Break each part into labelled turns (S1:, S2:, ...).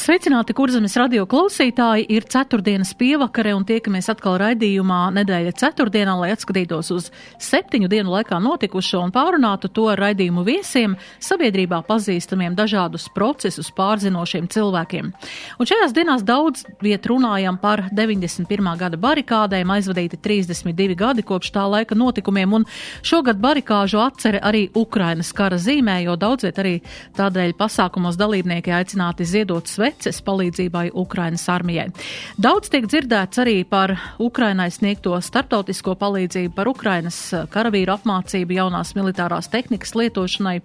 S1: Sveicināti, kurzemes radio klausītāji! Ir ceturtdienas pievakare un tiekamies atkal raidījumā nedēļa ceturtdienā, lai atskatītos uz septiņu dienu laikā notikušo un pārunātu to ar raidījumu viesiem, sabiedrībā pazīstamiem dažādus procesus pārzinošiem cilvēkiem. Un šajās dienās daudz viet runājam par 91. gada barikādēm, aizvadīti 32 gadi kopš tā laika notikumiem, un šogad barikāžu atcere arī Ukrainas kara zīmē, jo daudz viet arī tādēļ pasākumos dalībnieki aicināti ziedot sveces preces palīdzībai Ukrainas armijai. Daudz tiek dzirdēts arī par Ukrainai sniegto starptautisko palīdzību, par Ukrainas eh, karavīru apmācību jaunās militārās tehnikas lietošanai.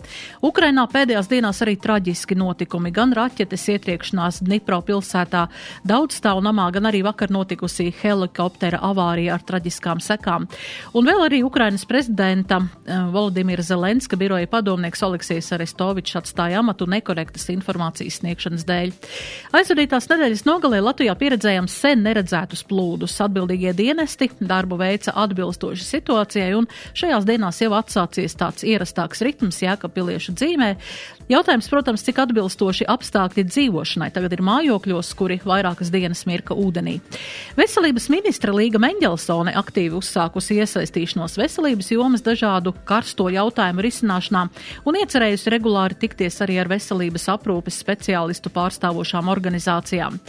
S1: Ukrainā pēdējās dienās arī traģiski notikumi, gan raķetes ietriekšanās Dnipro pilsētā daudzstāvu namā, gan arī vakar notikusi helikoptera avārija ar traģiskām sekām. Un vēl arī Ukrainas prezidenta eh, Volodimira Zelenska biroja padomnieks Oleksijas Arestovičs atstāja amatu nekorektas informācijas sniegšanas dēļ. Aizvadītās nedēļas nogalē Latvijā pieredzējām sen neredzētus plūdus. Atbildīgie dienesti darbu veica atbilstoši situācijai, un šajās dienās jau atsācies tāds ierastāks ritms jēkapiliešu dzīvē. Jautājums, protams, cik atbilstoši apstākļi dzīvošanai tagad ir mājokļos, kuri vairākas dienas mirka ūdenī. Veselības ministra Līga Mendelsone aktīvi uzsākusi iesaistīšanos veselības jomas dažādu karsto jautājumu risināšanā un iecerējusi regulāri tikties arī ar veselības aprūpes speciālistu pārstāvošām organizācijām.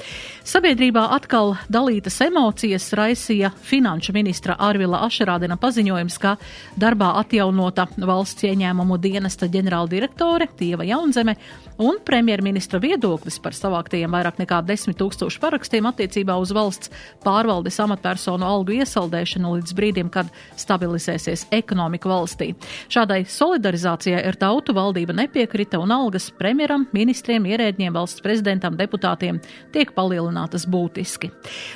S1: Sabiedrībā atkal dalītas emocijas raisīja finanšu ministra Arvila Ašerādena paziņojums, ka darbā atjaunota valsts ieņēmumu dienesta ģenerāldirektore Tieva Jaunzeme un premjerministra viedoklis par savāktajiem vairāk nekā 10 tūkstošu parakstiem attiecībā uz valsts pārvaldes amatpersonu algu iesaldēšanu līdz brīdim, kad stabilizēsies ekonomika valstī. Šādai solidarizācijai ar tautu valdība nepiekrita un algas premjeram, ministriem, ierēdņiem, valsts prezidentam, deputātiem tiek palielinātas būtiski.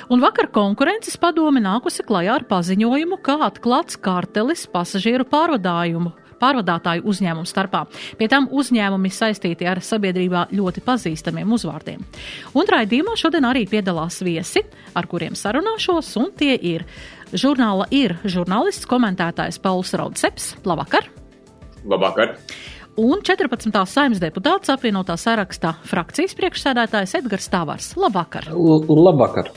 S1: Un vakar konkurences padome nākusi klajā ar paziņojumu, kā atklāts kartelis pasažieru pārvadājumu pārvadātāju uzņēmumu starpā. Pie tam uzņēmumi saistīti ar sabiedrībā ļoti pazīstamiem uzvārdiem. Un raidījumā šodien arī piedalās viesi, ar kuriem sarunāšos, un tie ir žurnāla ir žurnālists, komentētājs Pauls Raudseps. Labvakar!
S2: Labvakar!
S1: Un 14. saimnes deputāts apvienotā sarakstā frakcijas priekšsēdētājs Edgars Tavars. Labvakar!
S3: L labvakar!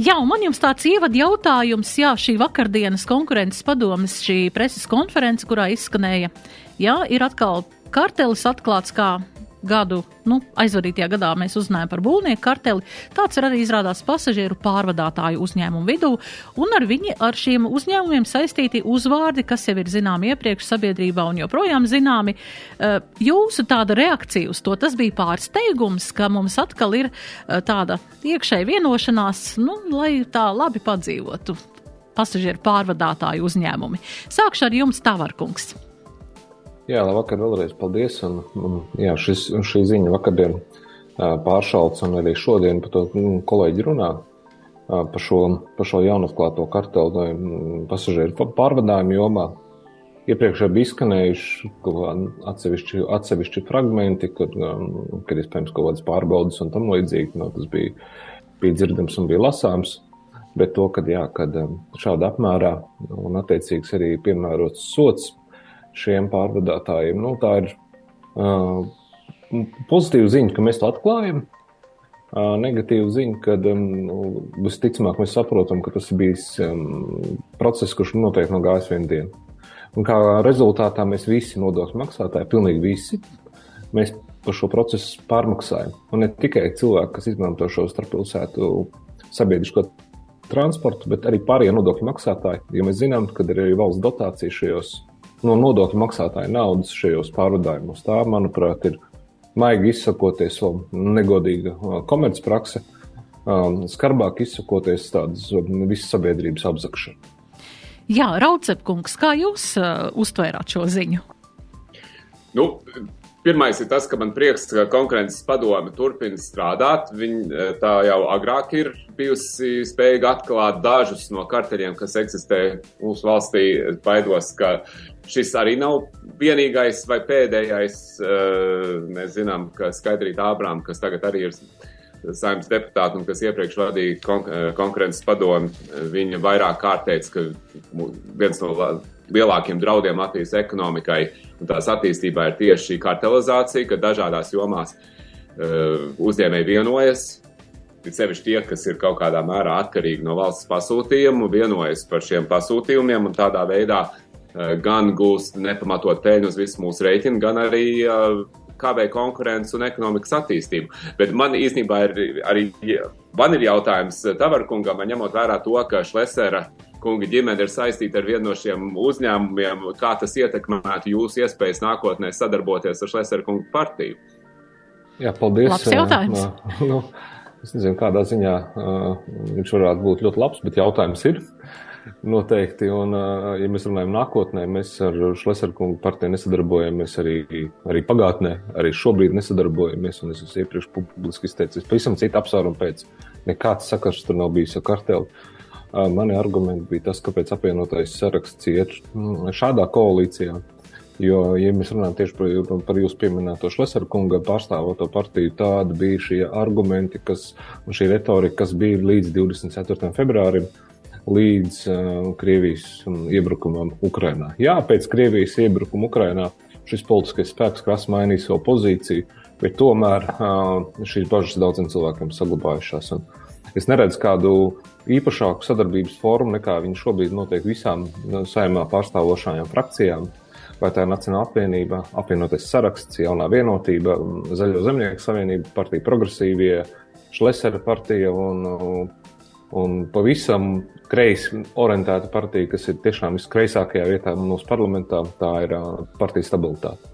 S1: Jā, un man jums tāds ievad jautājums, jā, šī vakardienas konkurences padomas, šī preses konference, kurā izskanēja, jā, ir atkal kartelis atklāts kā gadu, nu, aizvadītajā gadā mēs uzzinājām par būvnieku karteli. Tāds ir arī izrādās pasažieru pārvadātāju uzņēmumu vidū, un ar viņi, ar šiem uzņēmumiem saistīti uzvārdi, kas jau ir zināmi iepriekš sabiedrībā un joprojām zināmi. Eh, jūsu tāda reakcija uz to, tas bija pārsteigums, ka mums atkal ir eh, tāda iekšēja vienošanās, nu, lai tā labi padzīvotu pasažieru pārvadātāju uzņēmumi. Sākšu ar jums, Tavarkungs.
S3: Jā, labvakar vēlreiz paldies. Un, un, jā, šis, šī ziņa vakardien pāršalts un arī šodien par to nu, kolēģi runā par šo, par šo jaunatklāto kartelu pasažieru pārvadājumu jomā. Iepriekš bija izskanējuši atsevišķi, atsevišķi fragmenti, kad, kad iespējams kaut kādas pārbaudas un tam līdzīgi. No, tas bija, bija dzirdams un bija lasāms. Bet to, kad, jā, kad šāda apmērā un attiecīgs arī piemērots sots šiem pārvadātājiem. Nu, tā ir uh, pozitīva ziņa, ka mēs to atklājam. Uh, negatīva ziņa, ka um, visticamāk mēs saprotam, ka tas ir bijis um, process, kurš noteikti nav gājis vienu dienu. Un kā rezultātā mēs visi nodokļu maksātāji, pilnīgi visi, mēs par šo procesu pārmaksājam. Un ne tikai cilvēki, kas izmanto šo starppilsētu sabiedrisko transportu, bet arī pārējie nodokļu maksātāji. Jo mēs zinām, ka ir arī valsts dotācija šajos no nodokļu maksātāju naudas šajos pārvadājumos. Tā, manuprāt, ir maigi izsakoties, negodīga komercprakse, skarbāk izsakoties tādas visas sabiedrības apzakšana.
S1: Jā, Raucepkungs, kā jūs uh, uztvērāt šo ziņu?
S2: Nu, Pirmais ir tas, ka man prieks, ka konkurences padome turpina strādāt. Viņa tā jau agrāk ir bijusi spējīga atklāt dažus no karteļiem, kas eksistē mūsu valstī. Baidos, ka šis arī nav vienīgais vai pēdējais. Mēs zinām, ka Skaidrīta Ābrām, kas tagad arī ir saimnes deputāti un kas iepriekš vadīja kon konkurences padomu, viņa vairāk kārt teica, ka viens no lielākiem draudiem Latvijas ekonomikai un tās attīstībai ir tieši šī kartelizācija, ka dažādās jomās uzņēmēji vienojas. Ir sevišķi tie, kas ir kaut kādā mērā atkarīgi no valsts pasūtījumu, vienojas par šiem pasūtījumiem un tādā veidā gan gūst nepamatot peļņu uz visu mūsu reiķinu, gan arī uh, kavē konkurences un ekonomikas attīstību. Bet man īstenībā ir arī man ir jautājums Tavarkungam, ņemot vērā to, ka Šlesera kunga ģimene ir saistīta ar vienu no šiem uzņēmumiem, kā tas ietekmētu jūsu iespējas nākotnē sadarboties ar Šlesera kunga partiju?
S3: Jā, paldies.
S1: Labs jautājums.
S3: Nu, es nezinu, kādā ziņā uh, viņš varētu būt ļoti labs, bet jautājums ir. Noteikti, un, ja mēs runājam nākotnē, mēs ar Šlesarkungu partiju nesadarbojamies arī, arī pagātnē, arī šobrīd nesadarbojamies, un es esmu iepriekš publiski izteicis pavisam citu apsvērumu pēc. Nekāds sakars tur nav bijis ar karteli. Mani argumenti bija tas, kāpēc apvienotais saraksts iet šādā koalīcijā. Jo, ja mēs runājam tieši par, par jūsu pieminēto Šlesera kunga pārstāvoto partiju, tādi bija šie argumenti, kas, un šī retorika, kas bija līdz 24. februārim, līdz uh, Krievijas iebrukumam Ukrainā. Jā, pēc Krievijas iebrukuma Ukrainā šis politiskais spēks krasi mainīja savu pozīciju, bet tomēr uh, šīs bažas daudziem cilvēkiem saglabājušās. Un es neredzu kādu īpašāku sadarbības formu, nekā viņi šobrīd notiek visām saimā pārstāvošajām frakcijām. Vai tā ir Nacionāla apvienība, apvienotais saraksts, jaunā vienotība, Zaļo zemnieku savienība, partija progresīvie, Šlesera partija un, un pavisam kreisi orientēta partija, kas ir tiešām viskreisākajā vietā mūsu parlamentā, tā ir partija stabilitāte.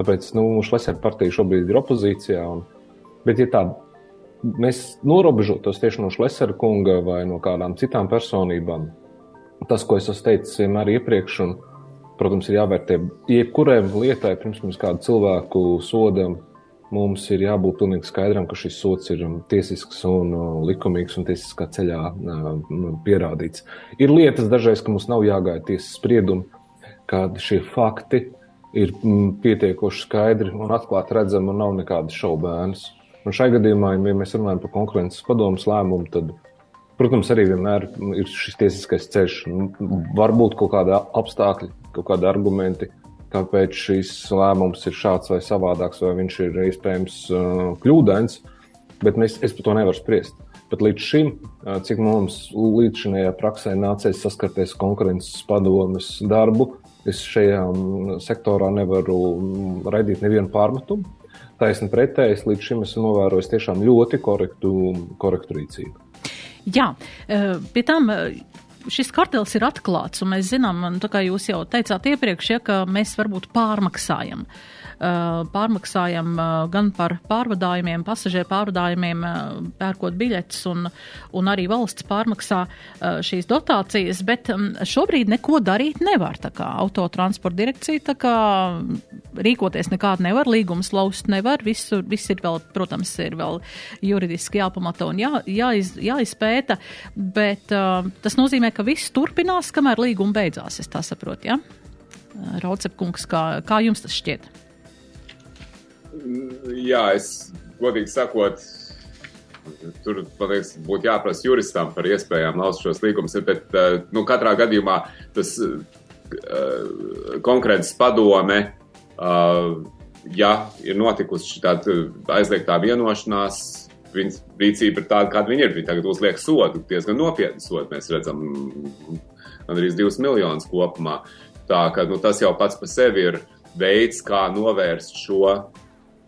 S3: Tāpēc nu, Šlesera partija šobrīd ir opozīcijā. Un, bet, ja tā mēs norobežotos tieši no Šlesera kunga vai no kādām citām personībām. Tas, ko es esmu teicis vienmēr iepriekš, un, protams, ir jāvērtē jebkurai lietai, pirms mēs kādu cilvēku sodam, mums ir jābūt pilnīgi skaidram, ka šis sots ir tiesisks un uh, likumīgs un tiesiskā ceļā uh, pierādīts. Ir lietas dažreiz, ka mums nav jāgaida tiesas spriedumi, kad šie fakti ir mm, pietiekoši skaidri un atklāti redzami un nav nekādas šaubēnas. Un šai gadījumā, ja mēs runājam par konkurences padomus lēmumu, tad, protams, arī vienmēr ir šis tiesiskais ceļš. Varbūt kaut kādi apstākļi, kaut kādi argumenti, kāpēc šis lēmums ir šāds vai savādāks, vai viņš ir iespējams uh, kļūdains, bet mēs, es par to nevaru spriest. Bet līdz šim, uh, cik mums līdz šajā praksē nācies saskarties konkurences padomes darbu, es šajā um, sektorā nevaru um, raidīt nevienu pārmetumu taisni pretējs. Līdz šim esmu novērojis tiešām ļoti korektu, korektu rīcību.
S1: Jā, e, pie tam. Šis kartels ir atklāts, un mēs zinām, tā kā jūs jau teicāt iepriekš, ja, ka mēs varbūt pārmaksājam. Uh, pārmaksājam uh, gan par pārvadājumiem, pasažieru pārvadājumiem, uh, pērkot biļetes, un, un arī valsts pārmaksā šīs dotācijas, bet um, šobrīd neko darīt nevar. Autotransporta direkcija tā kā rīkoties nekādu nevar, līgumus laust nevar, visu, viss ir vēl, protams, ir vēl juridiski jāpamata un jā, jāiz, jāizpēta, bet uh, tas nozīmē, ka viss turpinās, kamēr līguma beidzās, es tā saprotu, ja? Raucepkungs, kā, kā jums tas šķiet?
S2: Jā, es godīgi sakot, tur, liekas, būtu jāprasa juristam par iespējām laust šos līgumus, bet eh, nu, katrā gadījumā tas uh, konkrēts padome, uh, ja ir notikusi šī aizliegtā vienošanās, viņas rīcība ir tāda, kāda viņa ir. Viņa tagad uzliek sodu, diezgan nopietnu sodu. Mēs redzam, gandrīz divus miljonus kopumā. Tā ka nu, tas jau pats par sevi ir veids, kā novērst šo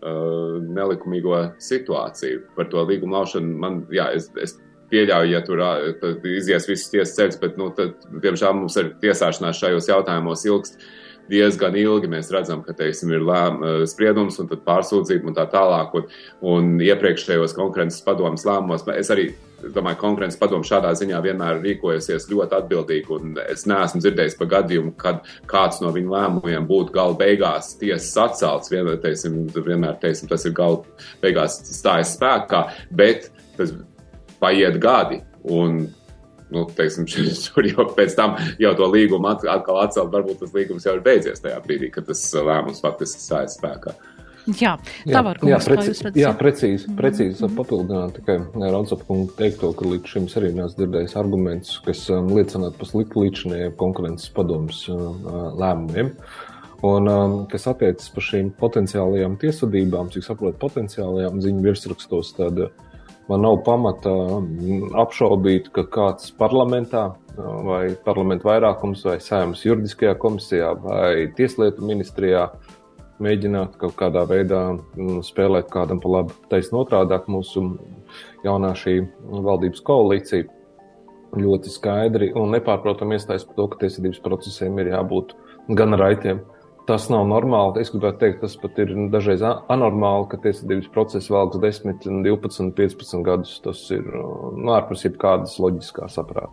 S2: nelikumīgo situāciju. Par to līgumu laušanu man, jā, es, es pieļauju, ja tur uh, izies visas tiesas ceļš, bet, nu, tad, diemžēl mums ir tiesāšanās šajos jautājumos ilgst diezgan ilgi. Mēs redzam, ka, teiksim, ir lēm, uh, spriedums un tad pārsūdzība un tā tālāk. Un, un iepriekšējos konkurences padomas lēmumos es arī domāju, konkurences padomu šādā ziņā vienmēr rīkojusies ļoti atbildīgi, un es neesmu dzirdējis par gadījumu, kad kāds no viņu lēmumiem būtu gala beigās tiesas atcelts. Vienmēr, teiksim, vienmēr teiksim, tas ir gala beigās stājas spēkā, bet tas paiet gadi. Un, nu, teiksim, šur jau pēc tam jau to līgumu atkal atcelt, varbūt tas līgums jau ir beidzies tajā brīdī, kad tas lēmums faktiski stājas spēkā.
S1: Jā, tā var būt.
S3: Jā, preci, jā, precīzi, mm. precīzi mm -hmm. papildināt tikai Raudsapkungu teikto, ka līdz šim arī neesmu dzirdējis argumentus, kas um, liecinātu par sliktu līdzinējiem konkurences padomus uh, lēmumiem. Un, um, kas attiecas par šīm potenciālajām tiesvedībām, cik saprotu, potenciālajām ziņu virsrakstos, tad uh, man nav pamata um, apšaubīt, ka kāds parlamentā uh, vai parlamentu vairākums vai sēmas juridiskajā komisijā vai tieslietu ministrijā mēģināt kaut kādā veidā mm, spēlēt kādam pa labu. Taisn otrādāk mūsu jaunā šī valdības koalīcija ļoti skaidri un nepārprotami iestājas par to, ka tiesvedības procesiem ir jābūt gan raitiem. Tas nav normāli. Es gribētu teikt, tas pat ir dažreiz anormāli, ka tiesvedības process vēlks 10, 12, 15 gadus. Tas ir nu, ārpus jebkādas loģiskās saprāta.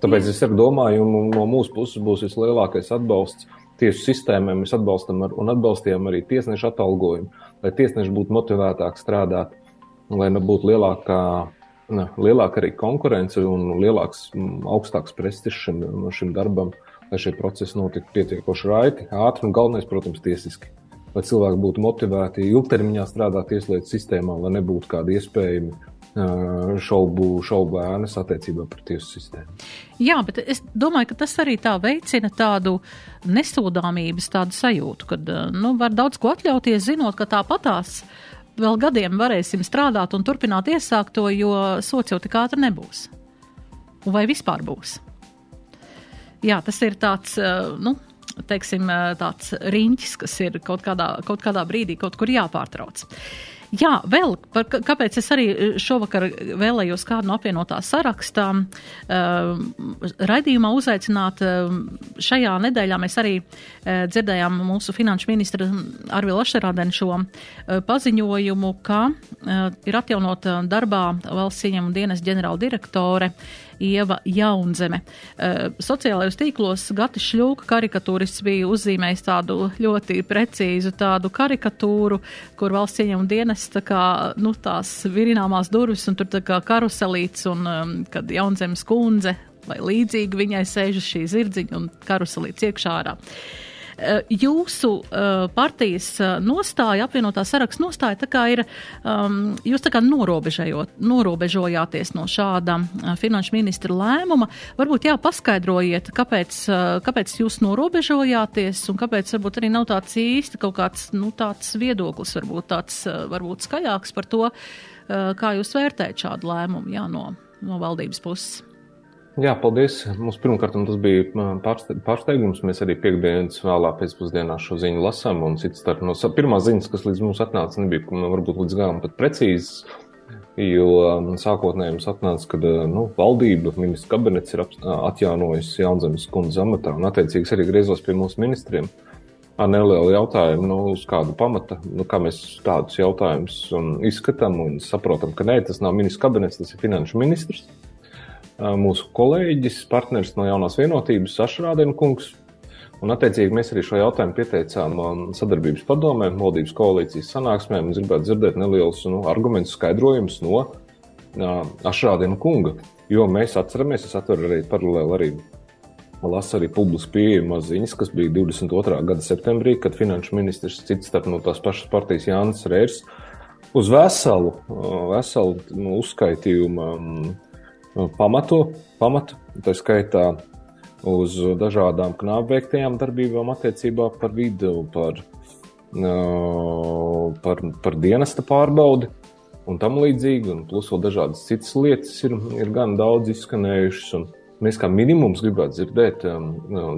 S3: Tāpēc es domāju, un no mūsu puses būs vislielākais atbalsts tiesu sistēmai mēs atbalstam ar, un atbalstījām arī tiesnešu atalgojumu, lai tiesneši būtu motivētāk strādāt, lai būtu lielākā, ne, lielāka arī konkurence un lielāks, augstāks prestižs šim, šim darbam, lai šie procesi notiktu pietiekoši raiti, ātri un galvenais, protams, tiesiski. Lai cilvēki būtu motivēti ilgtermiņā strādāt tieslietu sistēmā, lai nebūtu kādi iespējami šaubu, šaubu ēnas attiecībā par tiesu sistēmu.
S1: Jā, bet es domāju, ka tas arī tā veicina tādu nesodāmības tādu sajūtu, kad nu, var daudz ko atļauties, zinot, ka tāpatās vēl gadiem varēsim strādāt un turpināt iesākt to, jo sots jau tik ātri nebūs. Vai vispār būs? Jā, tas ir tāds, nu, teiksim, tāds riņķis, kas ir kaut kādā, kaut kādā brīdī kaut kur jāpārtrauc. Jā, vēl, par, kāpēc es arī eh, šovakar vēlējos kādu no apvienotā sarakstā uh, raidījumā uzaicināt. Uh, šajā nedēļā mēs arī uh, dzirdējām mūsu finanšu ministra Arvila Ašerādena šo uh, paziņojumu, ka uh, ir atjaunota darbā valsts ieņemu dienas ģenerāla direktore Ieva Jaunzeme. Uh, sociālajos tīklos Gatis Šļūka karikatūrists bija uzzīmējis tādu ļoti precīzu tādu karikatūru, kur valsts ieņem dienas tā kā, nu, tās virināmās durvis un tur tā kā karuselīts un um, kad Jaunzemes kundze vai līdzīgi viņai sēž šī zirdziņa un karuselīts iekšā ārā. Uh, jūsu uh, partijas eh, nostāja, apvienotā saraksta nostāja, tā kā ir, um, jūs tā kā norobežojāties no šāda finanšu ministra lēmuma. Varbūt jā, paskaidrojiet, kāpēc, kāpēc jūs norobežojāties un kāpēc varbūt arī nav tāds īsti kaut kāds, nu, tāds viedoklis, varbūt tāds, varbūt skaļāks par to, kā jūs vērtējat šādu lēmumu, jā, no, no valdības puses.
S3: Jā, paldies. Mums pirmkārt tas bija pārsteigums. Mēs arī piekdienas vēlā pēcpusdienā šo ziņu lasām. Un cits starp no pirmās ziņas, kas līdz mums atnāca, nebija varbūt līdz galam pat precīzas. Jo sākotnēji mums atnāca, ka nu, valdība, ministrs kabinets ir atjaunojis Jaunzemes kundzes amatā un attiecīgs arī griezos pie mūsu ministriem ar nelielu jautājumu, nu, uz kādu pamata, nu, kā mēs tādus jautājumus izskatām un saprotam, ka nē, tas nav ministrs kabinets, tas ir finanšu ministrs mūsu kolēģis, partneris no jaunās vienotības, Sašrādena kungs. Un, attiecīgi, mēs arī šo jautājumu pieteicām sadarbības padomē, valdības koalīcijas sanāksmēm un gribētu dzirdēt nelielus nu, argumentus, skaidrojumus no uh, Ašrādena kunga. Jo mēs atceramies, es atveru arī paralēli arī lasu arī publiski pieejamas ziņas, kas bija 22. gada septembrī, kad finanšu ministrs cits starp no tās pašas partijas Jānis Rērs uz veselu, veselu nu, uzskaitījumu pamatu, pamatu tā skaitā uz dažādām knābu veiktajām darbībām attiecībā par vidu, par, par, par dienesta pārbaudi un tam līdzīgi, un plus vēl dažādas citas lietas ir, ir gan daudz izskanējušas. Mēs kā minimums gribētu dzirdēt,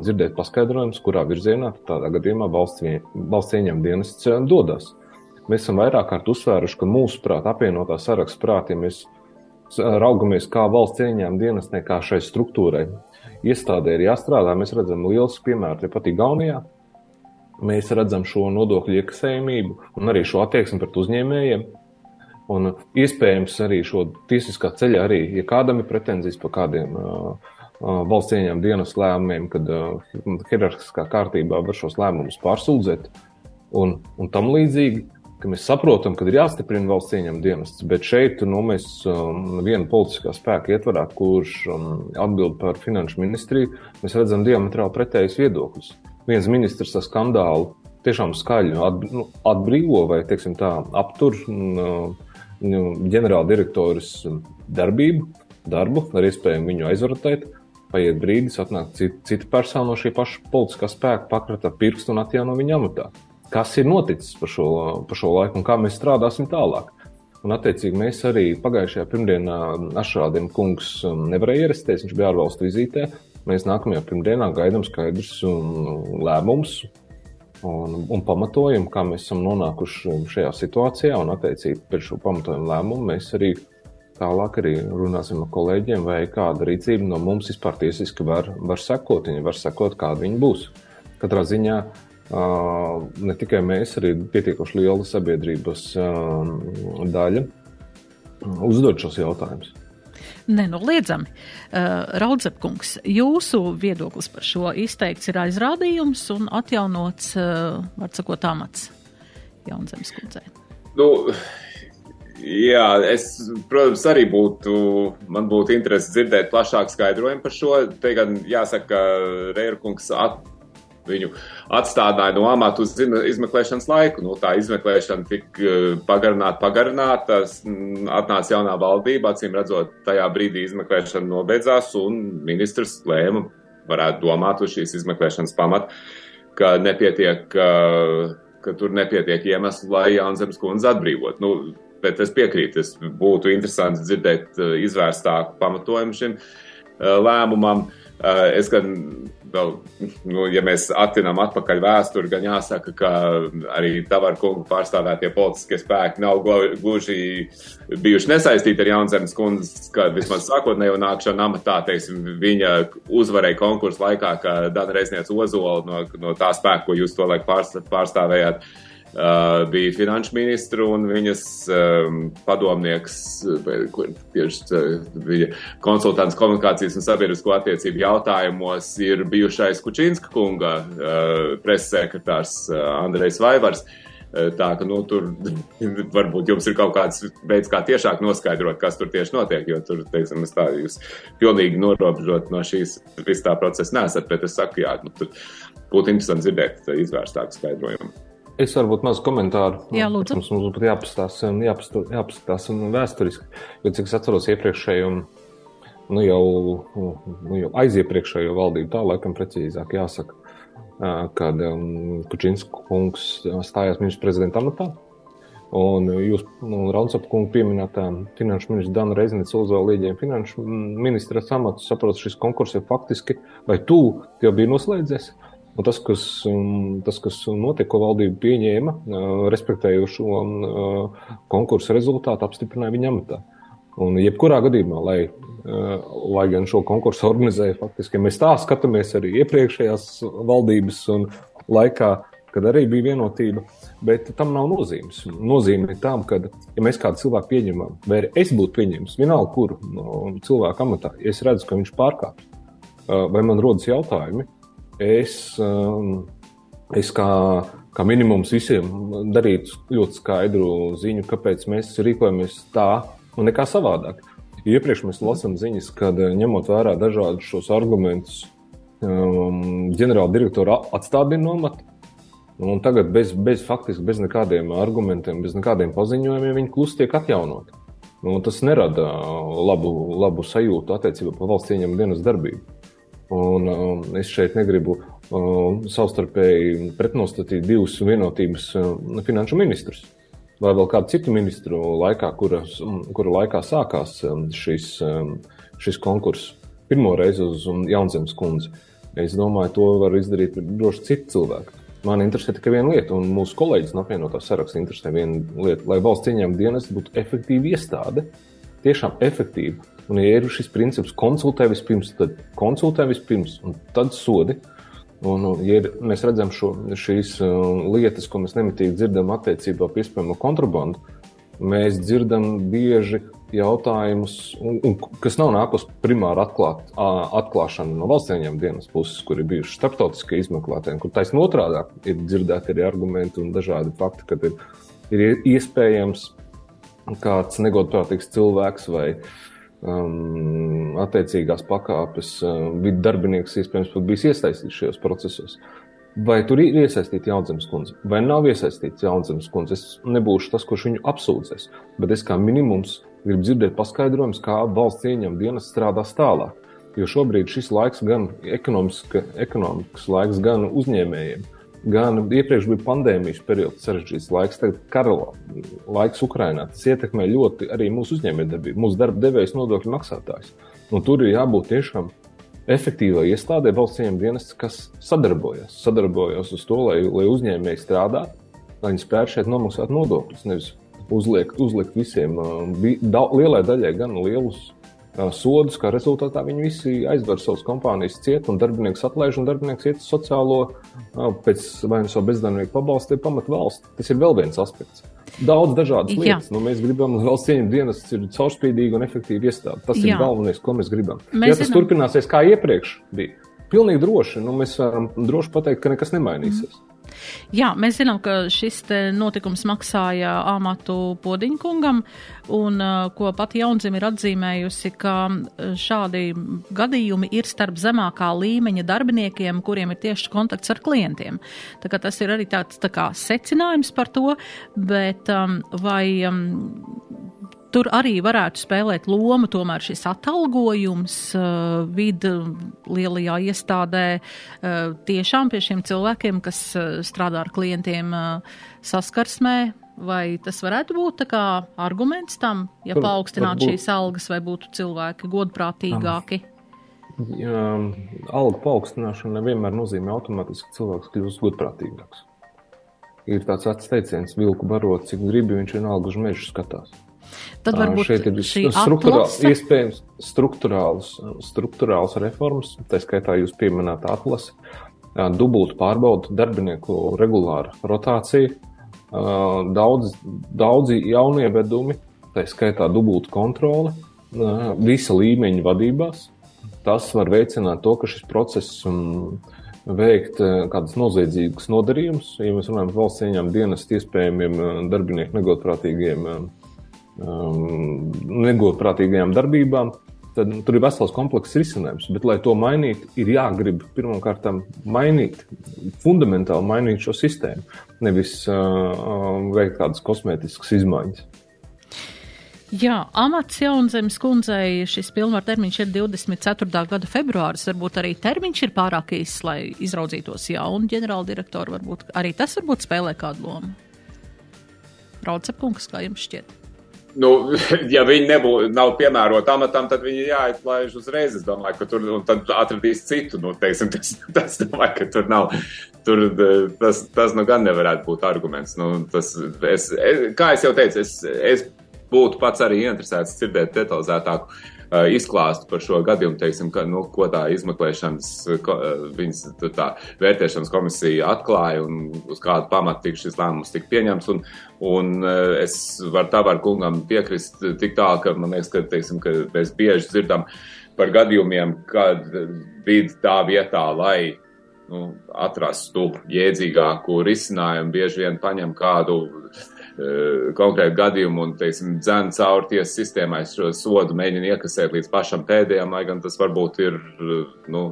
S3: dzirdēt paskaidrojumus, kurā virzienā tādā gadījumā valsts, ieņem dienests dodas. Mēs esam vairāk kārt uzsvēruši, ka mūsuprāt, apvienotā saraksta prātī mēs raugamies, kā valsts ieņēmuma dienestnē, kā šai struktūrai iestādē ir jāstrādā. Mēs redzam liels piemērs, ja pat Igaunijā. Mēs redzam šo nodokļu iekasējumību un arī šo attieksmi pret uzņēmējiem. Un iespējams arī šo tiesiskā ceļā arī, ja kādam ir pretenzijas par kādiem uh, valsts ieņēmuma dienas lēmumiem, kad hierarhiskā kārtībā var šos lēmumus pārsūdzēt un, un tam līdzīgi. Mēs saprotam, ka ir jāstiprina valsts ieņēmuma dienests, bet šeit nu, mēs um, vienu politiskā spēka ietvarā, kurš um, atbild par finanšu ministriju, mēs redzam diametrāli pretējus viedokļus. Viens ministrs ar skandālu tiešām skaļi at, nu, atbrīvo vai teiksim, tā, aptur uh, ģenerāldirektoras darbību, darbu, ar iespēju viņu aizvarotēt paiet brīdis, atnāk cita, cita persona no šī paša politiskā spēka, pakrata pirkstu un atjauno viņa amatā. Kas ir noticis pa šo, pa šo laiku un kā mēs strādāsim tālāk? Un, attiecīgi, mēs arī pagājušajā pirmdienā Ašrādiem kungs um, nevarēja ierasties, viņš bija ārvalstu vizītē. Mēs nākamajā pirmdienā gaidām skaidrs lēmums un, un pamatojumu, kā mēs esam nonākuši šajā situācijā. Un, attiecīgi, pēc šo pamatojumu lēmumu mēs arī Tālāk arī runāsim ar kolēģiem, vai kāda rīcība no mums vispār tiesiski var, var sekot. Viņi var sekot, kāda viņi būs. Katrā ziņā ne tikai mēs, arī pietiekoši liela sabiedrības daļa uzdod šos jautājumus.
S1: Nenoliedzami. Uh, Raudzepkungs, jūsu viedoklis par šo izteikts ir aizrādījums un atjaunots, var sakot, amats Jaunzemes kundzei.
S2: Nu, Jā, es, protams, arī būtu, man būtu interesi dzirdēt plašāku skaidrojumu par šo. Te gan jāsaka, ka Reirkungs at, viņu atstādināja no amata uz izmeklēšanas laiku. Nu, tā izmeklēšana tika eh, pagarināta, pagarināta, atnāca jaunā valdība, acīm redzot, tajā brīdī izmeklēšana nobeidzās un ministrs lēma, varētu domāt uz šīs izmeklēšanas pamata, ka nepietiek, ka, ka tur nepietiek iemeslu, lai Jānis Kundze atbrīvot. Nu, bet es piekrītu, es būtu interesanti dzirdēt uh, izvērstāku pamatojumu šim lēmumam. Uh, es gan vēl, nu, ja mēs attinām atpakaļ vēsturi, gan jāsaka, ka arī Tavaru kungu pārstāvētie politiskie spēki nav gluži bijuši nesaistīti ar Jaunzemes kundzes, ka vismaz sākotnējo nākšanu amatā, teiksim, viņa uzvarēja konkursu laikā, ka Dana Reizniec Ozola no, no tā spēka, ko jūs to laik pārstāvējāt. Uh, Uh, bija finanšu ministra un viņas um, padomnieks, tieši uh, bija konsultants komunikācijas un sabiedrisko attiecību jautājumos, ir bijušais Kučinska kunga uh, preses sekretārs Andrejs Vaivars. Tā ka, nu, tur varbūt jums ir kaut kāds veids, kā tiešāk noskaidrot, kas tur tieši notiek, jo tur, teiksim, tā jūs pilnīgi norobežot no šīs visā procesa nesat, bet es saku, jā, nu, tur būtu interesanti dzirdēt izvērstāku skaidrojumu.
S3: Es varbūt mazu komentāru.
S1: Jā, lūdzu.
S3: Mums, mums būtu jāpastāsta, jāpastāsta, jāpastāsta vēsturiski. Jo, cik es atceros iepriekšējo, nu jau, nu jau aiziepriekšējo valdību, tā laikam precīzāk jāsaka, kad um, Kučinska kungs stājās ministrs prezidenta amatā. Un jūs, nu, Raunsapa kungu pieminētā finanšu ministra Dana Reiznits uzvēl līdziem finanšu ministra amatu, saprot, šis konkurss ir faktiski, vai tu jau bija noslēdzies? Uh, Un tas, kas, tas, kas notika, ko valdība pieņēma, respektējot šo uh, konkursu rezultātu, apstiprināja viņa amatā. Un jebkurā gadījumā, lai, lai gan šo konkursu organizēja, faktiski mēs tā skatāmies arī iepriekšējās valdības laikā, kad arī bija vienotība, bet tam nav nozīmes. Nozīme ir tam, ka, ja mēs kādu cilvēku pieņemam, vai es būtu pieņēmis vienalga kuru no cilvēku amatā, ja es redzu, ka viņš pārkāpj, vai man rodas jautājumi, es, um, es kā, kā minimums visiem darītu ļoti skaidru ziņu, kāpēc mēs rīkojamies tā un nekā savādāk. Iepriekš mēs lasām ziņas, kad eh, ņemot vērā dažādus šos argumentus, um, ģenerāla direktora atstādina no amata. Un tagad bez, bez faktiski bez nekādiem argumentiem, bez nekādiem paziņojumiem viņi klusi tiek atjaunoti. Nu, tas nerada labu, labu sajūtu attiecībā par valsts ieņēmuma dienas darbību. Un, um, es šeit negribu um, savstarpēji pretnostatīt divus vienotības um, finanšu ministrus. Vai vēl kādu citu ministru laikā, kuras, um, kura laikā sākās um, šis, um, šis konkurss pirmo reizi uz Jaunzemes kundzi. Es domāju, to var izdarīt droši citi cilvēki. Man interesē tikai viena lieta, un mūsu kolēģis no apvienotā saraksta interesē viena lieta, lai valsts ieņēmuma dienas būtu efektīva iestāde, tiešām efektīva Un, ja ir šis princips, konsultē vispirms, tad konsultē vispirms, un tad sodi. Un, ja ir, mēs redzam šo, šīs uh, lietas, ko mēs nemitīgi dzirdam attiecībā pie iespējamo kontrabandu, mēs dzirdam bieži jautājumus, un, un, kas nav nākus primāri atklāt, atklāšana no valsts ieņēmuma dienas puses, kur ir bijuši starptautiskie izmeklētāji, kur taisnība otrādi ir dzirdēti arī argumenti un dažādi fakti, kad ir, ir iespējams kāds negodprātīgs cilvēks vai um, attiecīgās pakāpes vidu darbinieks iespējams pat bijis iesaistīts šajos procesos. Vai tur ir iesaistīta Jaunzemes kundze, vai nav iesaistīta Jaunzemes kundze? Es nebūšu tas, kurš viņu apsūdzēs, bet es kā minimums gribu dzirdēt paskaidrojumus, kā valsts ieņem dienas strādās tālāk. Jo šobrīd šis laiks gan ekonomikas laiks, gan uzņēmējiem, gan iepriekš bija pandēmijas periods, sarežģīts laiks, tagad kara laiks Ukrainā. Tas ietekmē ļoti arī mūsu uzņēmējdarbību, mūsu darba devējs, nodokļu maksātājs. Un tur ir jābūt tiešām efektīvai iestādē, valsts ieņem dienests, kas sadarbojas. Sadarbojas uz to, lai, lai uzņēmēji strādātu, lai viņi spētu šeit nomaksāt nodokļus, nevis uzliekt, uzlikt visiem, da, lielai daļai gan lielus sodus, kā rezultātā viņi visi aizver savas kompānijas ciet, un darbinieks atlaiž, un darbinieks iet uz sociālo, pēc vai nu savu bezdarbnieku pabalstu, pamat valsts. Tas ir vēl viens aspekts. Daudz dažādas lietas. Nu, mēs gribam, lai valsts cieņas dienas ir caurspīdīga un efektīva iestāde. Tas Jā. ir galvenais, ko mēs gribam. Mēs ja tas zinām. turpināsies kā iepriekš bija, pilnīgi droši, nu, mēs varam droši pateikt, ka nekas nemainīsies. Mm.
S1: Jā, mēs zinām, ka šis notikums maksāja amatu Podiņkungam, un ko pati Jaunzim ir atzīmējusi, ka šādi gadījumi ir starp zemākā līmeņa darbiniekiem, kuriem ir tieši kontakts ar klientiem. Tā kā tas ir arī tāds tā kā secinājums par to, bet um, vai um, Tur arī varētu spēlēt lomu tomēr šis atalgojums uh, vidu lielajā iestādē uh, tiešām pie šiem cilvēkiem, kas uh, strādā ar klientiem uh, saskarsmē. Vai tas varētu būt kā arguments tam, ja paaugstinātu šīs algas, vai būtu cilvēki godprātīgāki?
S3: Jā, alga paaugstināšana nevienmēr nozīmē automātiski, ka cilvēks kļūst godprātīgāks. Ir tāds vecs teiciens, vilku barot, cik gribi, viņš vienalga uz mežu skatās.
S1: Tad varbūt
S3: šeit ir struktūrāls, iespējams struktūrāls, struktūrāls reformas, tā skaitā jūs pieminēt atlasi, dubultu pārbaudu darbinieku regulāra rotācija, daudz, daudzi jaunievedumi, tā skaitā dubultu kontrole, visa līmeņa vadībās. Tas var veicināt to, ka šis process um, veikt kādas noziedzīgas nodarījumus, ja mēs runājam par valsts ieņēmumu dienas iespējamiem darbinieku negodprātīgiem um, negodprātīgajām darbībām, tad tur ir vesels komplekss risinājums. Bet, lai to mainītu, ir jāgrib pirmkārt mainīt, fundamentāli mainīt šo sistēmu, nevis uh, veikt kādas kosmētiskas izmaiņas.
S1: Jā, amats Jaunzemes kundzei šis pilnvar termiņš ir 24. gada februāris. Varbūt arī termiņš ir pārāk īss, lai izraudzītos jaunu ģenerāldirektoru. Varbūt arī tas varbūt spēlē kādu lomu. Raucepkungs, kā jums šķiet?
S2: Nu, ja viņi nebūtu, nav piemēroti amatam, tad viņi jāatlaiž uzreiz. Es domāju, ka tur atradīs citu. Nu, teiksim, tas, tas, domāju, ka tur nav. Tur, tas, tas nu gan nevarētu būt arguments. Nu, tas, es, es, kā jau teicu, es, es būtu pats arī interesēts dzirdēt detalizētāku izklāstu par šo gadījumu, teiksim, ka, nu, ko tā izmeklēšanas, ko, uh, viņas tā vērtēšanas komisija atklāja un uz kādu pamatu tik šis lēmums tika pieņemts. Un, un uh, es varu tā var kungam piekrist tik tā, ka man liekas, ka, teiksim, ka mēs bieži dzirdam par gadījumiem, kad bija tā vietā, lai nu, atrastu jēdzīgāku risinājumu, bieži vien paņem kādu Eh, konkrētu gadījumu un, teiksim, dzēn cauri tiesas sistēmai šo sodu mēģina iekasēt līdz pašam pēdējam, lai gan tas varbūt ir, eh, nu,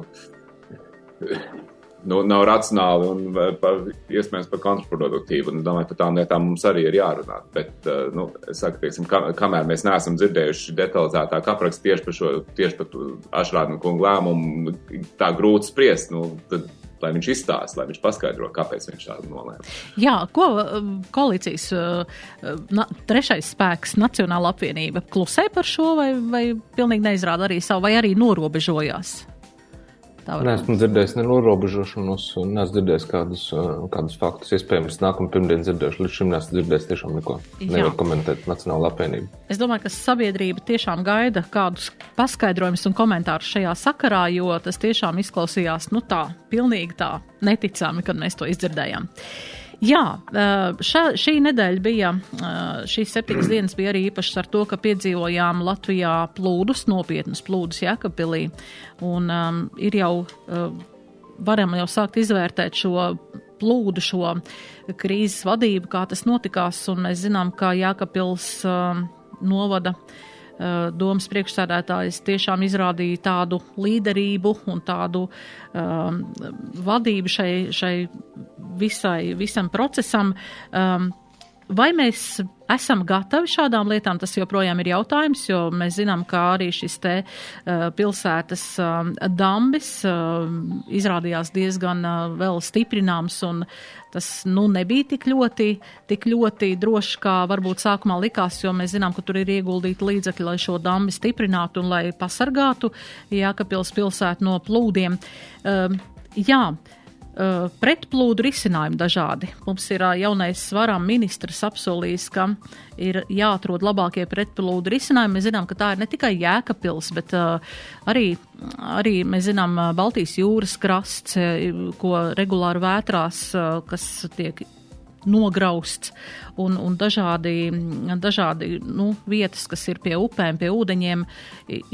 S2: nu nav racionāli un pa, iespējams pat kontraproduktīvi. Un domāju, par tām lietām mums arī ir jārunā. Bet, eh, nu, es saku, teiksim, kam, kamēr mēs neesam dzirdējuši detalizētāk aprakstu tieši par šo, tieši par Ašrādnu kungu lēmumu, tā grūti spriest, nu, tad lai viņš izstāsta, lai viņš paskaidro, kāpēc viņš tādu nolēma.
S1: Jā, ko um, koalīcijas uh, na, trešais spēks, Nacionāla apvienība, klusē par šo vai, vai pilnīgi neizrāda arī savu, vai arī norobežojās?
S3: Nē, esmu dzirdējis nenorobežošanos, un neesmu dzirdējis kādus, kādus faktus. Iespējams, nākamā pirmdiena dzirdēšu, līdz šim neesmu dzirdējis tiešām neko. Nevar komentēt Nacionāla apvienība.
S1: Es domāju, ka sabiedrība tiešām gaida kādus paskaidrojumus un komentārus šajā sakarā, jo tas tiešām izklausījās, nu tā, pilnīgi tā neticami, kad mēs to izdzirdējām. Jā, šā, šī nedēļa bija, šīs septiņas dienas bija arī īpašas ar to, ka piedzīvojām Latvijā plūdus, nopietnus plūdus Jēkabpilī. Un um, ir jau, varam jau sākt izvērtēt šo plūdu, šo krīzes vadību, kā tas notikās, un mēs zinām, ka Jēkabpils um, novada domas priekšsēdētājs tiešām izrādīja tādu līderību un tādu um, vadību šai, šai visai, visam procesam. Um, vai mēs esam gatavi šādām lietām, tas joprojām ir jautājums, jo mēs zinām, ka arī šis te uh, pilsētas uh, dambis uh, izrādījās diezgan uh, vēl stiprināms un tas nu, nebija tik ļoti, tik ļoti drošs, kā varbūt sākumā likās, jo mēs zinām, ka tur ir ieguldīti līdzekļi, lai šo dambi stiprinātu un lai pasargātu Jākapils pilsētu no plūdiem. Uh, jā, Uh, pretplūdu risinājumi dažādi. Mums ir uh, jaunais svarām ministrs apsolījis, ka ir jāatrod labākie pretplūdu risinājumi. Mēs zinām, ka tā ir ne tikai Jēkabpils, bet uh, arī, arī mēs zinām Baltijas jūras krasts, ko regulāri vētrās, kas tiek nograusts un, un dažādi, dažādi nu, vietas, kas ir pie upēm, pie ūdeņiem,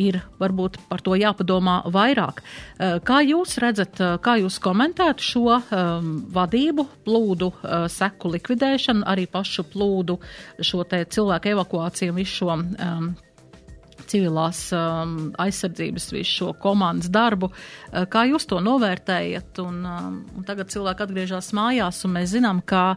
S1: ir varbūt par to jāpadomā vairāk. Eh, kā jūs redzat, eh, kā jūs komentētu šo um, vadību, plūdu uh, seku likvidēšanu, arī pašu plūdu, šo te cilvēku evakuāciju un visu šo um, civilās um, aizsardzības visu šo komandas darbu. Uh, kā jūs to novērtējat? Un, um, un tagad cilvēki atgriežas mājās, un mēs zinām, ka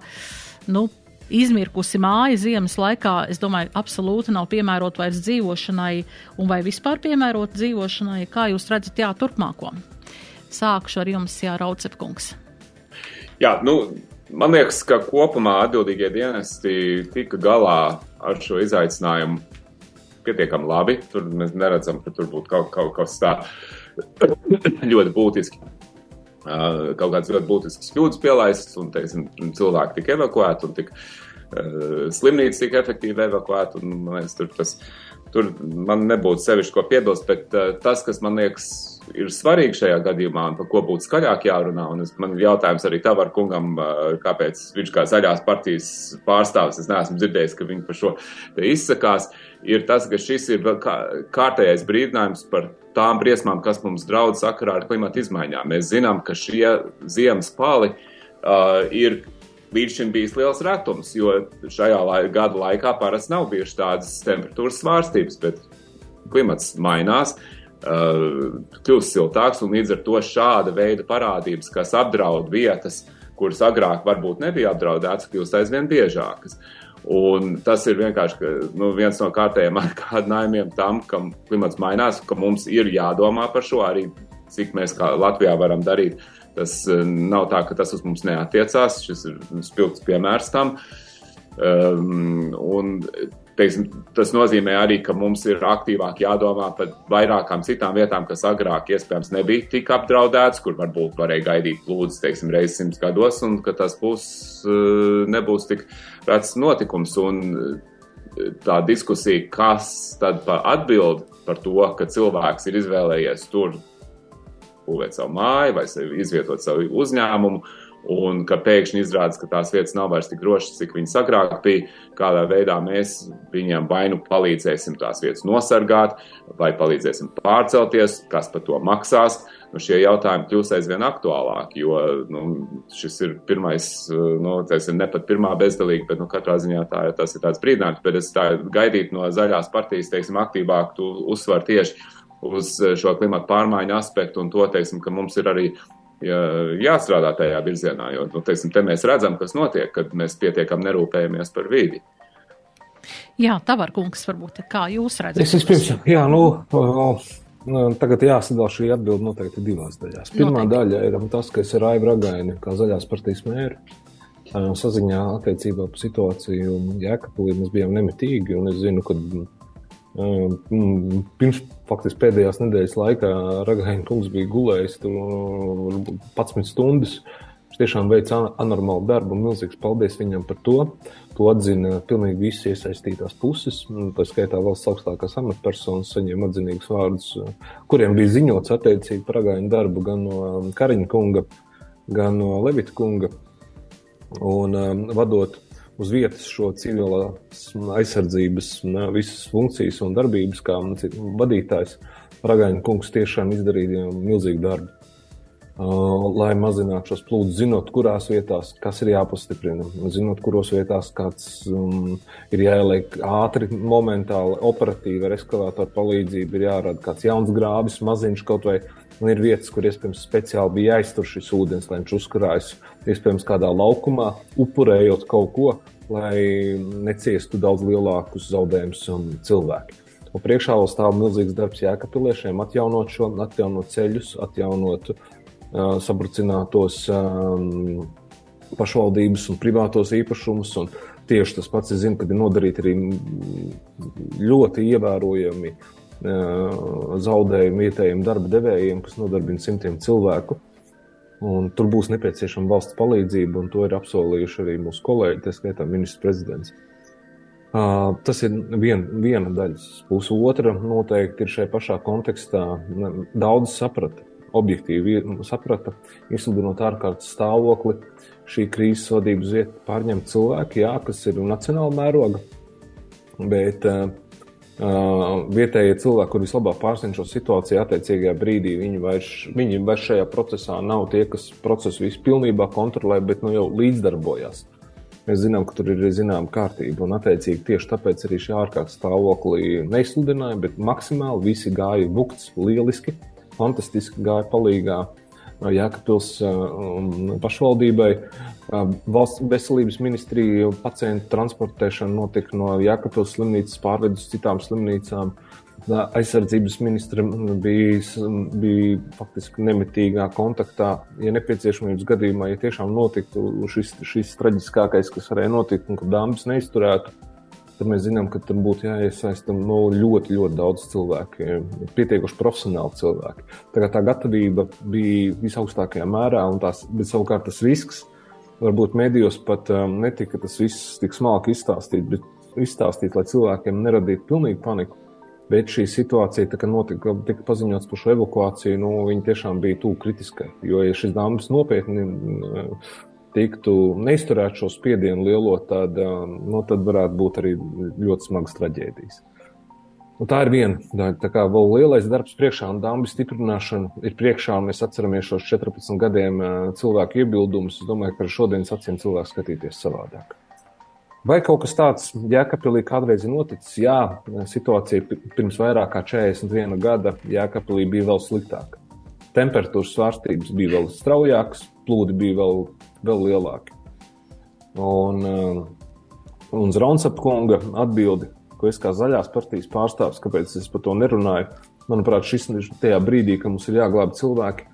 S1: nu, izmirkusi māja ziemas laikā, es domāju, absolūti nav piemērota vairs dzīvošanai, un vai vispār piemērota dzīvošanai. Kā jūs redzat, jā, turpmāko? Sākšu ar jums, Jā, Raucepkungs.
S2: Jā, nu, man liekas, ka kopumā atbildīgie dienesti tika galā ar šo izaicinājumu pietiekami labi. Tur mēs neredzam, ka tur būtu kaut, kaut kas tāds ļoti būtisks. Kaut kāds ļoti būtisks kļūdas pielaists, un teiksim, cilvēki tika evakuēti, un tika, uh, slimnīca tika efektīvi evakuēta. Tur, tas, tur man nebūtu sevišķi ko piebilst, bet uh, tas, kas man liekas ir svarīgi šajā gadījumā un par ko būtu skaļāk jārunā. Un es, man ir jautājums arī tavar kungam, kāpēc viņš kā zaļās partijas pārstāvis, es neesmu dzirdējis, ka viņi par šo izsakās, ir tas, ka šis ir kā, kārtējais brīdinājums par tām briesmām, kas mums draudz sakarā ar klimatu izmaiņām. Mēs zinām, ka šie ziemas pali uh, ir līdz šim bijis liels retums, jo šajā lai, gada laikā parasti nav bijušas tādas temperatūras svārstības, bet klimats mainās. Uh, Uh, kļūst siltāks, un līdz ar to šāda veida parādības, kas apdraud vietas, kuras agrāk varbūt nebija apdraudētas, kļūst aizvien biežākas. Un tas ir vienkārši nu, viens no kārtējiem atgādinājumiem tam, ka klimats mainās, ka mums ir jādomā par šo arī, cik mēs kā Latvijā varam darīt. Tas uh, nav tā, ka tas uz mums neatiecās. Šis ir spilgts piemērs tam. Um, un teiksim, tas nozīmē arī, ka mums ir aktīvāk jādomā par vairākām citām vietām, kas agrāk iespējams nebija tik apdraudētas, kur varbūt varēja gaidīt plūdes, teiksim, reizes simts gados, un ka tas būs, eh, nebūs tik rēts notikums. Un eh, tā diskusija, kas tad par atbild par to, ka cilvēks ir izvēlējies tur būvēt savu māju vai izvietot savu uzņēmumu, un ka pēkšņi izrādās, ka tās vietas nav vairs tik drošas, cik viņas agrāk bija, kādā veidā mēs viņiem vai nu palīdzēsim tās vietas nosargāt, vai palīdzēsim pārcelties, kas par to maksās. Nu, šie jautājumi kļūs aizvien aktuālāki, jo nu, šis ir pirmais, nu, tas ir ne pat pirmā bezdalīga, bet nu, katrā ziņā tā, tas ir tāds brīdinājums. Bet es tā gaidītu no zaļās partijas, teiksim, aktīvāk uzsver tieši uz šo klimatu pārmaiņu aspektu un to, teiksim, ka mums ir arī jā, jāstrādā tajā virzienā. Jo nu, teiksim, te mēs redzam, kas notiek, kad mēs pietiekam nerūpējamies par vidi.
S1: Jā, Tavar kungs, varbūt kā jūs redzat?
S3: Es vispirms, jā, nu, tagad jāsadala šī atbilde noteikti divās daļās. Pirmā noteikti. daļa ir tas, ka es ar Aivu Ragaini, kā zaļās partijas mēru, saziņā attiecībā par situāciju Jēkabulī mēs bijām nemitīgi, un es zinu, ka Mm, pirms faktiski pēdējās nedēļas laikā Ragaina kungs bija gulējis tur 11 stundas. Viņš tiešām veica anormālu darbu, un milzīgs paldies viņam par to. To atzina pilnīgi visas iesaistītās puses. Tā skaitā valsts augstākās amatpersonas saņēma atzinīgus vārdus, kuriem bija ziņots attiecīgi par Ragaina darbu gan no Kariņa kunga, gan no Levita kunga. un um, vadot uz vietas šo civilās aizsardzības visas funkcijas un darbības, kā vadītājs, Ragaņa kungs tiešām izdarīja milzīgu darbu. Uh, lai mazinātu šos plūdus, zinot, kurās vietās kas ir jāpastiprina, zinot, kuros vietās kāds um, ir jāieliek ātri, momentāli, operatīvi ar eskalātoru palīdzību, ir jārada kāds jauns grāvis, maziņš kaut vai. Un ir vietas, kur iespējams speciāli bija jāiztur šis ūdens, lai viņš uzkrājas, iespējams, kādā laukumā, upurējot kaut ko, lai neciestu daudz lielākus zaudējumus um, cilvēki. Un priekšā vēl stāv milzīgs darbs jēkapiliešiem, atjaunot šo, atjaunot ceļus, atjaunot uh, sabrucinātos um, pašvaldības un privātos īpašumus. Un tieši tas pats, es zinu, kad ir nodarīti arī ļoti ievērojami uh, zaudējumi vietējiem darba devējiem, kas nodarbina simtiem cilvēku. Un tur būs nepieciešama valsts palīdzība, un to ir apsolījuši arī mūsu kolēģi, tā skaitā ministrs prezidents. Uh, tas ir vien, viena daļas puse. Otra noteikti ir šajā pašā kontekstā. Daudz saprata, objektīvi saprata, izsludinot ārkārtas stāvokli, šī krīzes vadības vieta pārņemt cilvēki, jā, kas ir nacionāla mēroga, bet uh, vietējie cilvēki, kur vislabāk pārzina šo situāciju, attiecīgajā brīdī viņi vairs, viņi vairs šajā procesā nav tie, kas procesu visu pilnībā kontrolē, bet nu, jau līdzdarbojās. Mēs zinām, ka tur ir zināma kārtība, un attiecīgi tieši tāpēc arī šī ārkārtas stāvoklī neizsludināja, bet maksimāli visi gāja bukts lieliski. Uh, fantastiski gāja palīgā Jēkabpils pašvaldībai. Valsts veselības ministrija pacientu transportēšana notika no Jēkabpils slimnīcas pārved uz citām slimnīcām. Aizsardzības ministra bija, bija faktiski nemitīgā kontaktā. Ja nepieciešamības gadījumā, ja tiešām notiktu šis, šis traģiskākais, kas varēja notikt, un ka dāmas neizturētu, tad mēs zinām, ka tur būtu jāiesaista no ļoti, ļoti daudz cilvēku, pietiekuši profesionāli cilvēki. Tā, tā gatavība bija visaugstākajā mērā, un tās, bet savukārt tas risks, varbūt medijos pat um, netika tas viss tik smalki izstāstīt, bet izstāstīt, lai cilvēkiem neradītu pilnīgu paniku. Bet šī situācija, kad notika, tika paziņots par šo evakuāciju, nu, viņi tiešām bija tuvu kritiskai. Jo, ja šis dāmas nopietni tiktu neizturēt šo spiedienu lielo, tad, nu, tad varētu būt arī ļoti smagas traģēdijas. Un tā ir viena daļa. Tā kā vēl lielais darbs priekšā un dāmas stiprināšana ir priekšā, un mēs atceramies šos 14 gadiem cilvēku iebildumus. Es domāju, ka ar šodienas acīm cilvēks skatīties savādāk. Vai kaut kas tāds Jēkabīlī kādreiz ir noticis? Jā, situācija pirms vairāk kā 41 gada Jēkabīlī bija vēl sliktāka. Temperatūras svārstības bija vēl straujākas, plūdi bija vēl vēl lielāki. Un, un Zraunsapu kunga atbildi, ko es kā zaļās partijas pārstāvis, kāpēc es par to nerunāju, manuprāt, šis ir tajā brīdī, kad mums ir jāglāb cilvēki,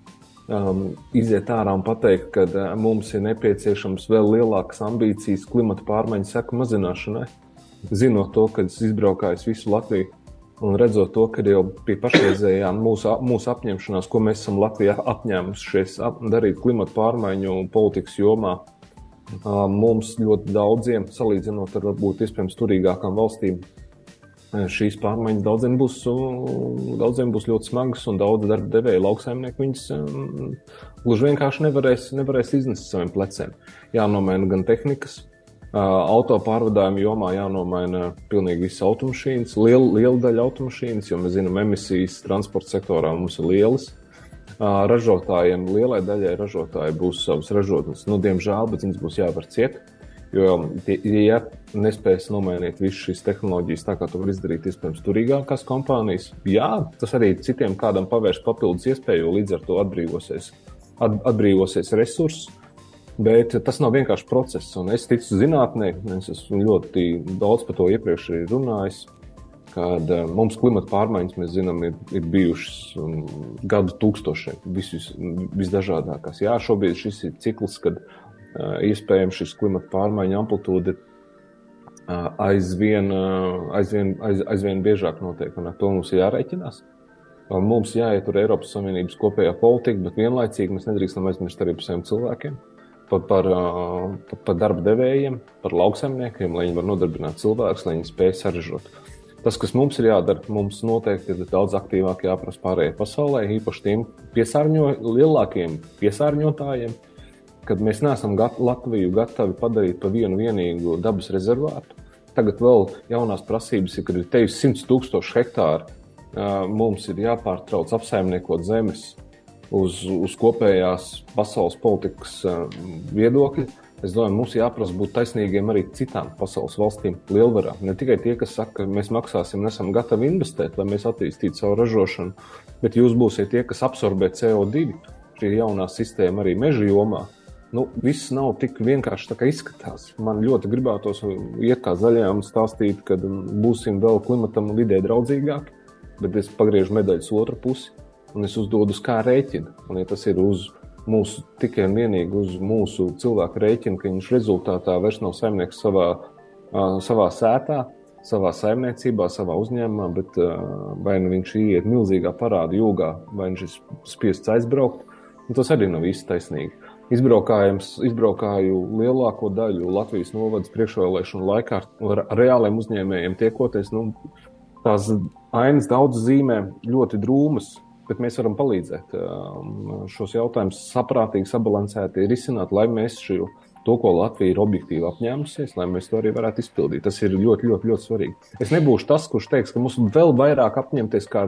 S3: um, iziet ārā un pateikt, ka uh, mums ir nepieciešams vēl lielākas ambīcijas klimata pārmaiņu seku mazināšanai. Zinot to, ka es izbraukāju visu Latviju un redzot to, ka jau pie pašreizējām mūsu, mūsu apņemšanās, ko mēs esam Latvijā apņēmušies darīt klimata pārmaiņu politikas jomā, mums ļoti daudziem, salīdzinot ar varbūt iespējams turīgākām valstīm, šīs pārmaiņas daudziem būs, daudziem būs ļoti smagas, un daudz darba devēja lauksaimnieki viņas gluži vienkārši nevarēs, nevarēs iznest saviem pleciem. Jānomaina gan tehnikas, Auto pārvadājumu jomā jānomaina pilnīgi visas automašīnas, liela, liela daļa automašīnas, jo mēs zinām, emisijas transporta sektorā mums ir lielas. Ražotājiem, lielai daļai ražotāji būs savas ražotnes. Nu, diemžēl, bet viņas būs jāvar ciet. Jo, ja nespēs nomainīt visas šīs tehnoloģijas tā, kā to var izdarīt, iespējams, turīgākās kompānijas, jā, tas arī citiem kādam pavērs papildus iespēju, jo līdz ar to atbrīvosies, atbrīvosies resursi Bet tas nav vienkārši process, un es ticu zinātnē, es esmu ļoti daudz par to iepriekš runājis. Kad eh, mums klimata pārmaiņas, mēs zinām, ir, ir bijušas um, gadu tūkstošiem, visus, visdažādākās. Jā, šobrīd šis ir cikls, kad uh, iespējams šis klimata pārmaiņu amplitūda uh, aizvien, uh, aizvien, aiz, aizvien biežāk notiek, un ar to mums ir jārēķinās. Mums jāietur Eiropas Savienības kopējā politika, bet vienlaicīgi mēs nedrīkstam aizmirst arī par saviem cilvēkiem par, par, par, par darba devējiem, par lauksaimniekiem, lai viņi var nodarbināt cilvēkus, lai viņi spēj saražot. Tas, kas mums ir jādara, mums noteikti ir daudz aktīvāk jāprasa pārējai pasaulē, īpaši tiem piesārņo, lielākiem piesārņotājiem, kad mēs neesam gat Latviju gatavi padarīt par vienu vienīgu dabas rezervātu. Tagad vēl jaunās prasības ir, kad ir tevis 100 tūkstoši hektāru, mums ir jāpārtrauc apsaimniekot zemes uz, uz kopējās pasaules politikas viedokļa. Es domāju, mums jāprasa būt taisnīgiem arī citām pasaules valstīm, lielvarā. Ne tikai tie, kas saka, ka mēs maksāsim, nesam gatavi investēt, lai mēs attīstītu savu ražošanu, bet jūs būsiet tie, kas absorbē CO2. Šī jaunā sistēma arī meža jomā. Nu, viss nav tik vienkārši tā, kā izskatās. Man ļoti gribētos iet kā zaļajām stāstīt, ka būsim vēl klimatam un vidē draudzīgāki, bet es pagriežu medaļas otru pusi un es uzdodu, kā rēķina. Un, ja tas ir uz mūsu tikai un vienīgi uz mūsu cilvēku rēķinu, ka viņš rezultātā vairs nav saimnieks savā, uh, savā sētā, savā saimniecībā, savā uzņēmumā, bet uh, vai nu viņš iet milzīgā parādu jūgā, vai viņš ir spiests aizbraukt. Tas arī nav īsti taisnīgi. Izbraukāju lielāko daļu Latvijas novadas priekšvēlēšanu laikā ar reāliem uzņēmējiem tiekoties. Nu, tās ainas daudz zīmē ļoti drūmas, bet mēs varam palīdzēt um, šos jautājumus saprātīgi, sabalansēti risināt, lai mēs šo, to, ko Latvija ir objektīvi apņēmusies, lai mēs to arī varētu izpildīt. Tas ir ļoti, ļoti, ļoti svarīgi. Es nebūšu tas, kurš teiks, ka mums vēl vairāk apņemties, kā,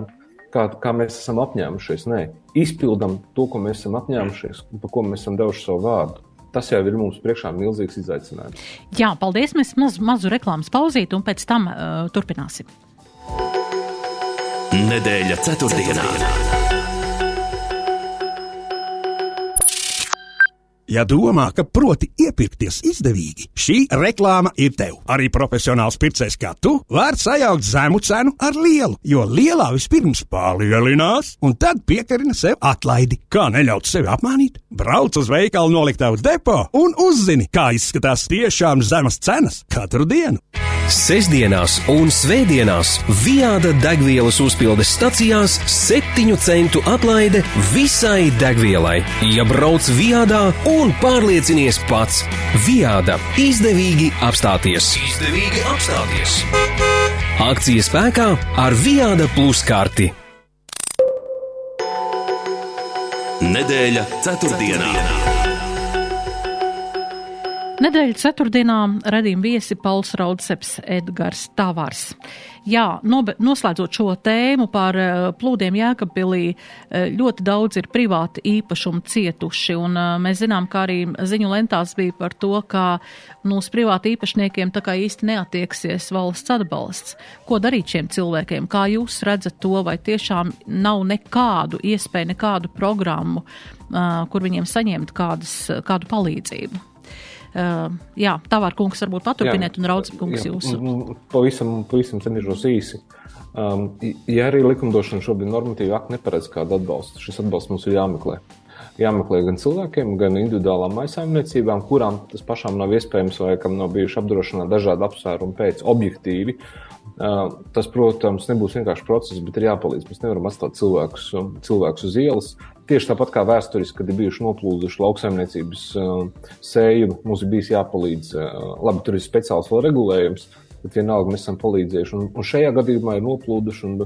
S3: kā, kā mēs esam apņēmušies. Nē, izpildam to, ko mēs esam apņēmušies, par ko mēs esam devuši savu vārdu. Tas jau ir mums priekšā milzīgs izaicinājums.
S1: Jā, paldies. Mēs maz, mazu reklāmas pauzīti un pēc tam uh, turpināsim.
S4: Nedēļa ceturtdienā.
S5: Ja domā, ka proti iepirkties izdevīgi, šī reklāma ir tev. Arī profesionāls pircējs kā tu var sajaukt zemu cenu ar lielu, jo lielā vispirms palielinās, un tad piekarina sev atlaidi. Kā neļaut sevi apmānīt? Brauc uz veikalu noliktavu depo un uzzini, kā izskatās tiešām zemas cenas katru dienu.
S4: Sesdienās un svētdienās Viāda degvielas uzpildes stacijās 7 centu atlaide visai degvielai. Ja brauc Viādā un pārliecinies pats, Viāda izdevīgi apstāties. Izdevīgi apstāties. Akcijas spēkā ar Viāda plus karti. Nedēļa ceturtdienā. ceturtdienā.
S1: Nedēļas ceturtdienā radījuma viesi Pauls Raudseps, Edgars Tavārs. Jā, nobe, noslēdzot šo tēmu par uh, plūdiem Jēkabpilī, uh, ļoti daudz ir privāti īpašumi cietuši, un uh, mēs zinām, ka arī ziņu lentās bija par to, ka nu, uz privāti īpašniekiem tā kā īsti neatieksies valsts atbalsts. Ko darīt šiem cilvēkiem? Kā jūs redzat to, vai tiešām nav nekādu iespēju, nekādu programmu, kur viņiem saņemt kādas, kādu palīdzību? Jā, Tavār kungs varbūt paturpiniet un Rauds kungs jā, jūsu.
S3: Pavisam, pavisam cenšos īsi. Um, ja arī likumdošana šobrīd normatīvi akti neparedz kādu atbalstu, šis atbalsts mums ir jāmeklē. Jāmeklē gan cilvēkiem, gan individuālām maisaimniecībām, kurām tas pašām nav iespējams vai kam nav bijuši apdrošināti dažādi apsvērumi pēc objektīvi. Uh, tas, protams, nebūs vienkārši process, bet ir jāpalīdz. Mēs nevaram atstāt cilvēkus, cilvēkus uz ielas. Tieši tāpat kā vēsturiski, kad ir bijuši noplūduši lauksaimniecības uh, sējumi, mums ir bijis jāpalīdz. Uh, labi, tur ir speciāls vēl regulējums, bet vienalga mēs esam palīdzējuši. Un, un šajā gadījumā ir noplūduši un,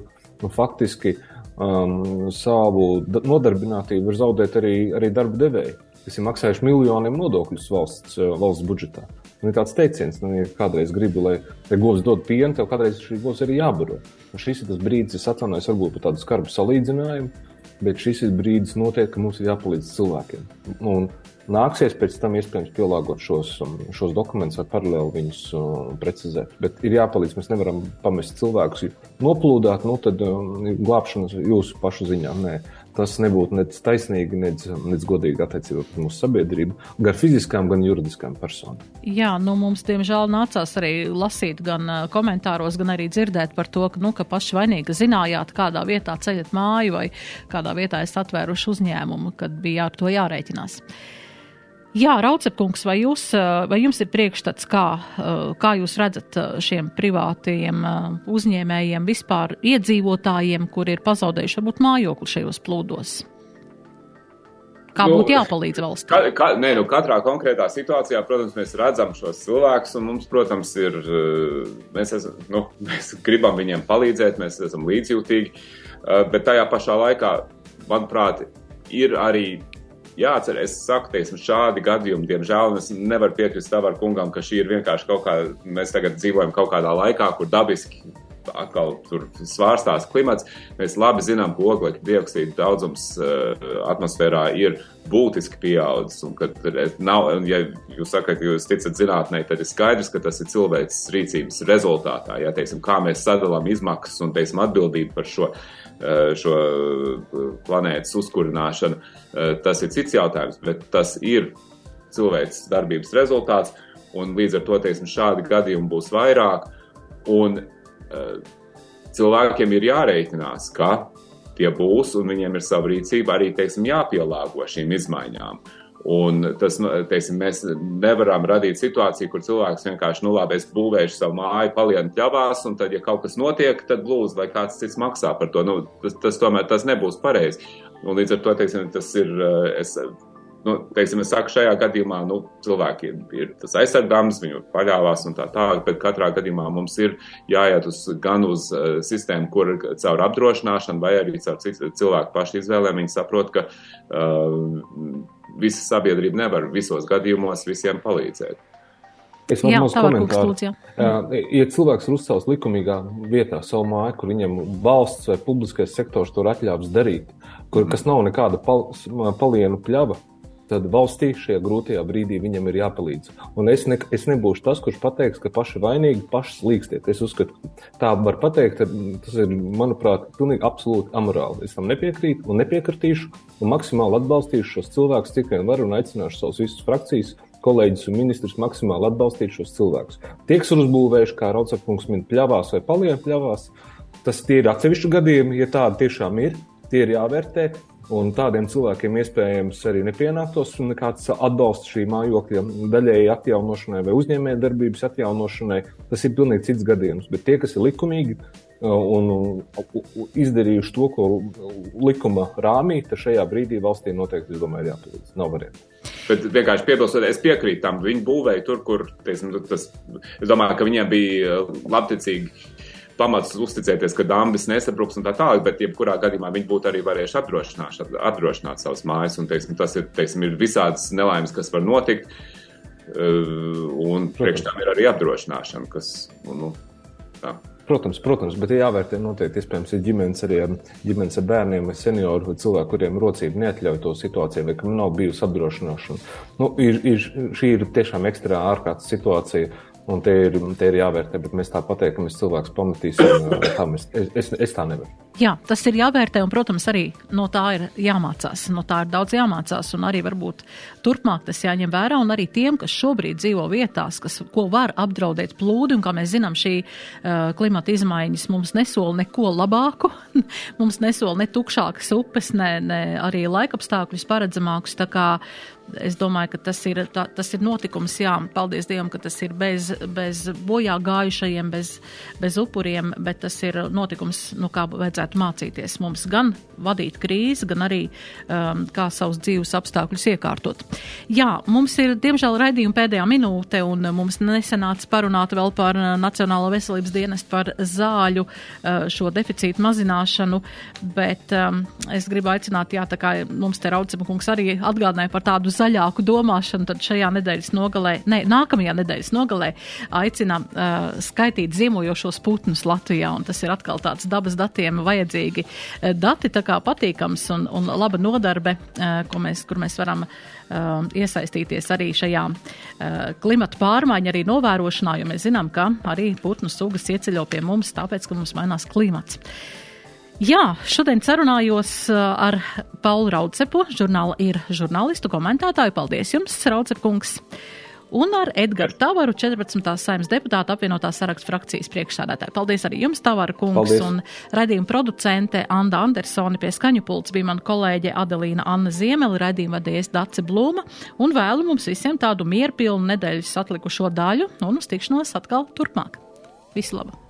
S3: un faktiski um, savu nodarbinātību var zaudēt arī, arī darba devēji, kas ir maksājuši miljoniem nodokļus valsts, uh, valsts budžetā. Un ir tāds teiciens, nu, ja kādreiz gribi, lai, lai govs dod pienu, tev kādreiz šī govs arī jābaro. Un šis ir tas brīdis, es atvainojos varbūt par tādu skarbu salīdzinājumu bet šis ir brīdis noteikti, ka mums ir jāpalīdz cilvēkiem. Un nāksies pēc tam iespējams pielāgot šos, um, šos dokumentus vai paralēli viņus uh, precizēt. Bet ir jāpalīdz, mēs nevaram pamest cilvēkus. Noplūdāt, nu tad um, glābšanas jūsu pašu ziņā. Nē tas nebūtu nec taisnīgi, nec, nec godīgi attiecībā pret mūsu sabiedrību, gan fiziskām, gan juridiskām personām.
S1: Jā, nu mums, diemžēl, nācās arī lasīt gan komentāros, gan arī dzirdēt par to, ka, nu, ka paši vainīgi zinājāt, kādā vietā ceļat māju vai kādā vietā esat atvēruši uzņēmumu, kad bija ar to jārēķinās. Jā, Raucepkungs, vai, jūs, vai jums ir priekšstats, kā, kā jūs redzat šiem privātajiem uzņēmējiem, vispār iedzīvotājiem, kur ir pazaudējuši varbūt mājokli šajos plūdos? Kā nu, būtu jāpalīdz valsts?
S2: Ka, ka, nē, nu, katrā konkrētā situācijā, protams, mēs redzam šos cilvēkus, un mums, protams, ir, mēs, esam, nu, mēs gribam viņiem palīdzēt, mēs esam līdzjūtīgi, bet tajā pašā laikā, manuprāt, ir arī jāatcer, es saku, teiksim, šādi gadījumi, diemžēl, es nevaru piekrist tavar kungam, ka šī ir vienkārši kaut kā, mēs tagad dzīvojam kaut kādā laikā, kur dabiski atkal tur svārstās klimats. Mēs labi zinām, ka oglekļa dioksīda daudzums uh, atmosfērā ir būtiski pieaudzis. Un, kad nav, un ja jūs sakat, ka jūs ticat zinātnē, tad ir skaidrs, ka tas ir cilvēks rīcības rezultātā. Ja, teiksim, kā mēs sadalām izmaksas un teiksim, atbildību par šo, uh, šo planētas uzkurināšanu, uh, tas ir cits jautājums, bet tas ir cilvēks darbības rezultāts. Un līdz ar to teiksim, šādi gadījumi būs vairāk. Un cilvēkiem ir jārēķinās, ka tie būs un viņiem ir sava rīcība arī, teiksim, jāpielāgo šīm izmaiņām. Un tas, nu, teiksim, mēs nevaram radīt situāciju, kur cilvēks vienkārši, nu, labi, es būvēšu savu māju, palienu pļavās, un tad, ja kaut kas notiek, tad lūdzu, lai kāds cits maksā par to. Nu, tas, tas tomēr tas nebūs pareizi. Un līdz ar to, teiksim, tas ir, es nu, teiksim, es saku, šajā gadījumā nu, cilvēkiem ir tas aizsargāms, viņu paļāvās un tā tālāk, bet katrā gadījumā mums ir jāiet uz, gan uz uh, sistēmu, kur caur apdrošināšanu vai arī caur cilvēku pašu izvēlēm viņi saprot, ka uh, visa sabiedrība nevar visos gadījumos visiem palīdzēt.
S3: Es varu. Lūdzu, uh, ja cilvēks ir uzcēlis likumīgā vietā savu māju, kur viņam valsts vai publiskais sektors to atļāvis darīt, kur, kas nav nekāda pal, palienu pļava, tad valstī šajā grūtajā brīdī viņam ir jāpalīdz. Un es, ne, es nebūšu tas, kurš pateiks, ka paši vainīgi, paši slīkstiet. Es uzskatu, tā var pateikt, tas ir, manuprāt, pilnīgi absolūti amorāli. Es tam nepiekrītu un nepiekritīšu, un maksimāli atbalstīšu šos cilvēkus, cik vien varu, un aicināšu savus visus frakcijas kolēģis un ministrs maksimāli atbalstīt šos cilvēkus. Tie, kas ir uzbūvējuši, kā Raucakungs min, pļavās vai paliek pļavās, tas ir atsevišķi gadījumi, ja tādi tiešām ir, tie ir jāvērtē. Un tādiem cilvēkiem iespējams arī nepienāktos nekāds atbalsts šī mājokļa daļēji atjaunošanai vai uzņēmējdarbības atjaunošanai. Tas ir pilnīgi cits gadījums. Bet tie, kas ir likumīgi uh, un izdarījuši to, ko likuma rāmī, tad šajā brīdī valstī noteikti, domāju, ir jāpalīdz. Nav variantu.
S2: Bet vienkārši piebilstot, es piekrītu tam. Viņi būvēja tur, kur, teiksim, tas, es domāju, ka viņiem bija labticīgi pamats uzticēties, ka dambis nesabruks un tā tālāk, bet jebkurā gadījumā viņi būtu arī varējuši apdrošināt, apdrošināt savas mājas. Un, teiksim, tas ir, teiksim, ir visādas nelaimes, kas var notikt. Uh, un priekš tam ir arī apdrošināšana, kas, nu, tā.
S3: Protams, protams, bet ir jāvērtē noteikti, iespējams, ir ģimenes arī ar, ģimenes ar bērniem vai senioru vai cilvēku, kuriem rocība neatļauj to situāciju vai kam nav bijusi apdrošināšana. Nu, ir, ir, šī ir tiešām ekstrā ārkārtas situācija. Un te ir, te ir jāvērtē, bet mēs tā pateikt, ka mēs cilvēkus pametīsim. Tā mēs, es, es, es tā nevaru.
S1: Jā, tas ir jāvērtē, un, protams, arī no tā ir jāmācās. No tā ir daudz jāmācās, un arī varbūt turpmāk tas jāņem vērā. Un arī tiem, kas šobrīd dzīvo vietās, kas, ko var apdraudēt plūdi, un kā mēs zinām, šī uh, klimata izmaiņas mums nesola neko labāku. mums nesola ne tukšākas upes, ne, ne arī laikapstākļus paredzamākus. Tā kā es domāju, ka tas ir, tā, tas ir notikums, jā, paldies Dievam, ka tas ir bez, bez bojā gājušajiem, bez, bez upuriem, bet tas ir notikums, nu kā vajadzētu mācīties mums gan vadīt krīzi, gan arī um, kā savus dzīves apstākļus iekārtot. Jā, mums ir, diemžēl, raidījuma pēdējā minūte, un mums nesenāca parunāt vēl par uh, Nacionālo veselības dienestu par zāļu uh, šo deficītu mazināšanu, bet um, es gribu aicināt, jā, tā kā mums te Raucima kungs arī atgādināja par tādu zaļāku domāšanu, tad šajā nedēļas nogalē, ne, nākamajā nedēļas nogalē aicinām uh, skaitīt ziemojošos putnus Latvijā, un tas ir atkal tāds dabas datiem vajadzīgi dati, tā kā patīkams un, un laba nodarbe, uh, mēs, kur mēs varam uh, iesaistīties arī šajā uh, klimata pārmaiņu arī novērošanā, jo mēs zinām, ka arī putnu sugas ieceļo pie mums, tāpēc, ka mums mainās klimats. Jā, šodien sarunājos uh, ar Paulu Raudsepu, žurnāla ir žurnālistu komentētāju. Paldies jums, Raudsepunks! Un ar Edgars Tavaru, 14. saimnes deputāta apvienotās sarakstu frakcijas priekšsādātāju. Paldies arī jums, Tavara kungs, Paldies. un raidījuma producente Anda Andersoni pie skaņu pults bija mana kolēģe Adelīna Anna Ziemeli, raidījuma vadījies Dace Blūma, un vēlu mums visiem tādu mierpilnu nedēļas atlikušo daļu, un uz tikšanos atkal turpmāk. Visu labu!